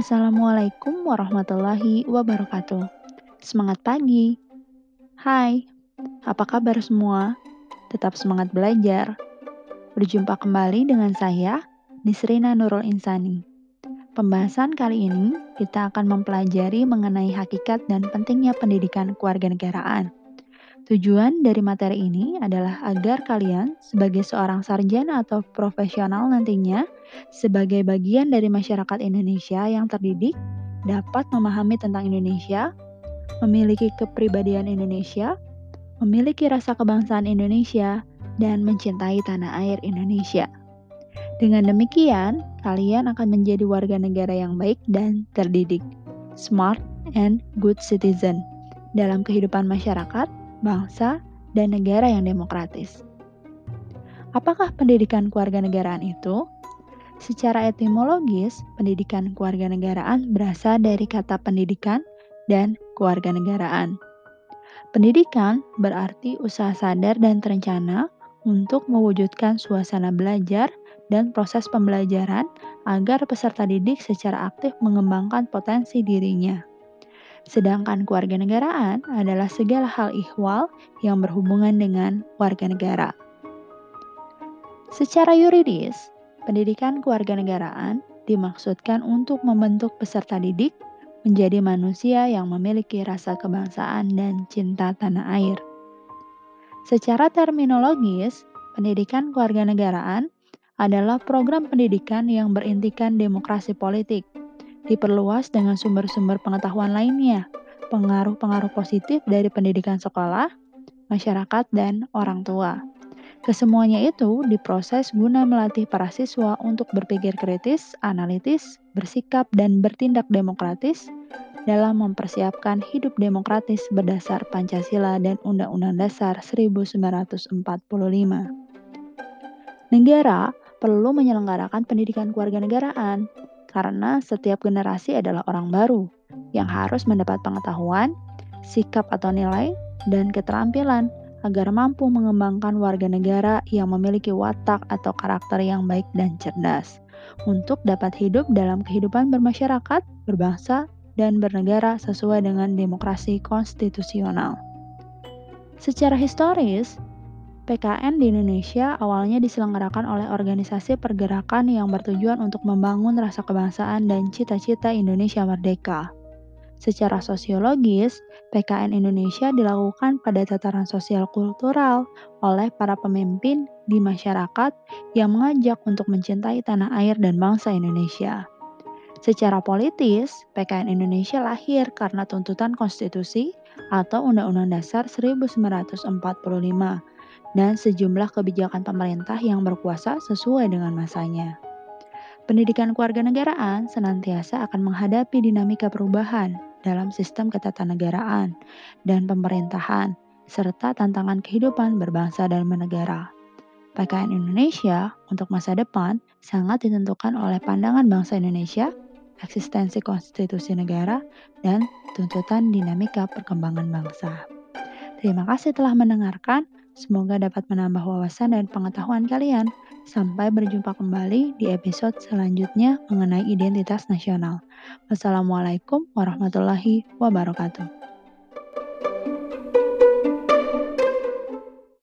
Assalamualaikum warahmatullahi wabarakatuh. Semangat pagi. Hai, apa kabar semua? Tetap semangat belajar. Berjumpa kembali dengan saya, Nisrina Nurul Insani. Pembahasan kali ini kita akan mempelajari mengenai hakikat dan pentingnya pendidikan kewarganegaraan. Tujuan dari materi ini adalah agar kalian sebagai seorang sarjana atau profesional nantinya sebagai bagian dari masyarakat Indonesia yang terdidik dapat memahami tentang Indonesia, memiliki kepribadian Indonesia, memiliki rasa kebangsaan Indonesia, dan mencintai tanah air Indonesia. Dengan demikian, kalian akan menjadi warga negara yang baik dan terdidik, smart and good citizen dalam kehidupan masyarakat bangsa, dan negara yang demokratis. Apakah pendidikan kewarganegaraan itu? Secara etimologis, pendidikan kewarganegaraan berasal dari kata pendidikan dan kewarganegaraan. Pendidikan berarti usaha sadar dan terencana untuk mewujudkan suasana belajar dan proses pembelajaran agar peserta didik secara aktif mengembangkan potensi dirinya. Sedangkan keluarga negaraan adalah segala hal ihwal yang berhubungan dengan warga negara. Secara yuridis, pendidikan keluarga negaraan dimaksudkan untuk membentuk peserta didik menjadi manusia yang memiliki rasa kebangsaan dan cinta tanah air. Secara terminologis, pendidikan keluarga negaraan adalah program pendidikan yang berintikan demokrasi politik diperluas dengan sumber-sumber pengetahuan lainnya, pengaruh-pengaruh positif dari pendidikan sekolah, masyarakat, dan orang tua. Kesemuanya itu diproses guna melatih para siswa untuk berpikir kritis, analitis, bersikap, dan bertindak demokratis dalam mempersiapkan hidup demokratis berdasar Pancasila dan Undang-Undang Dasar 1945. Negara perlu menyelenggarakan pendidikan kewarganegaraan karena setiap generasi adalah orang baru yang harus mendapat pengetahuan, sikap atau nilai, dan keterampilan agar mampu mengembangkan warga negara yang memiliki watak atau karakter yang baik dan cerdas untuk dapat hidup dalam kehidupan bermasyarakat, berbangsa, dan bernegara sesuai dengan demokrasi konstitusional. Secara historis, PKN di Indonesia awalnya diselenggarakan oleh organisasi pergerakan yang bertujuan untuk membangun rasa kebangsaan dan cita-cita Indonesia merdeka. Secara sosiologis, PKN Indonesia dilakukan pada tataran sosial kultural oleh para pemimpin di masyarakat yang mengajak untuk mencintai tanah air dan bangsa Indonesia. Secara politis, PKN Indonesia lahir karena tuntutan konstitusi atau Undang-Undang Dasar 1945 dan sejumlah kebijakan pemerintah yang berkuasa sesuai dengan masanya. Pendidikan kewarganegaraan senantiasa akan menghadapi dinamika perubahan dalam sistem ketatanegaraan dan pemerintahan, serta tantangan kehidupan berbangsa dan bernegara. PKN Indonesia untuk masa depan sangat ditentukan oleh pandangan bangsa Indonesia, eksistensi konstitusi negara, dan tuntutan dinamika perkembangan bangsa. Terima kasih telah mendengarkan. Semoga dapat menambah wawasan dan pengetahuan kalian. Sampai berjumpa kembali di episode selanjutnya mengenai identitas nasional. Wassalamualaikum warahmatullahi wabarakatuh.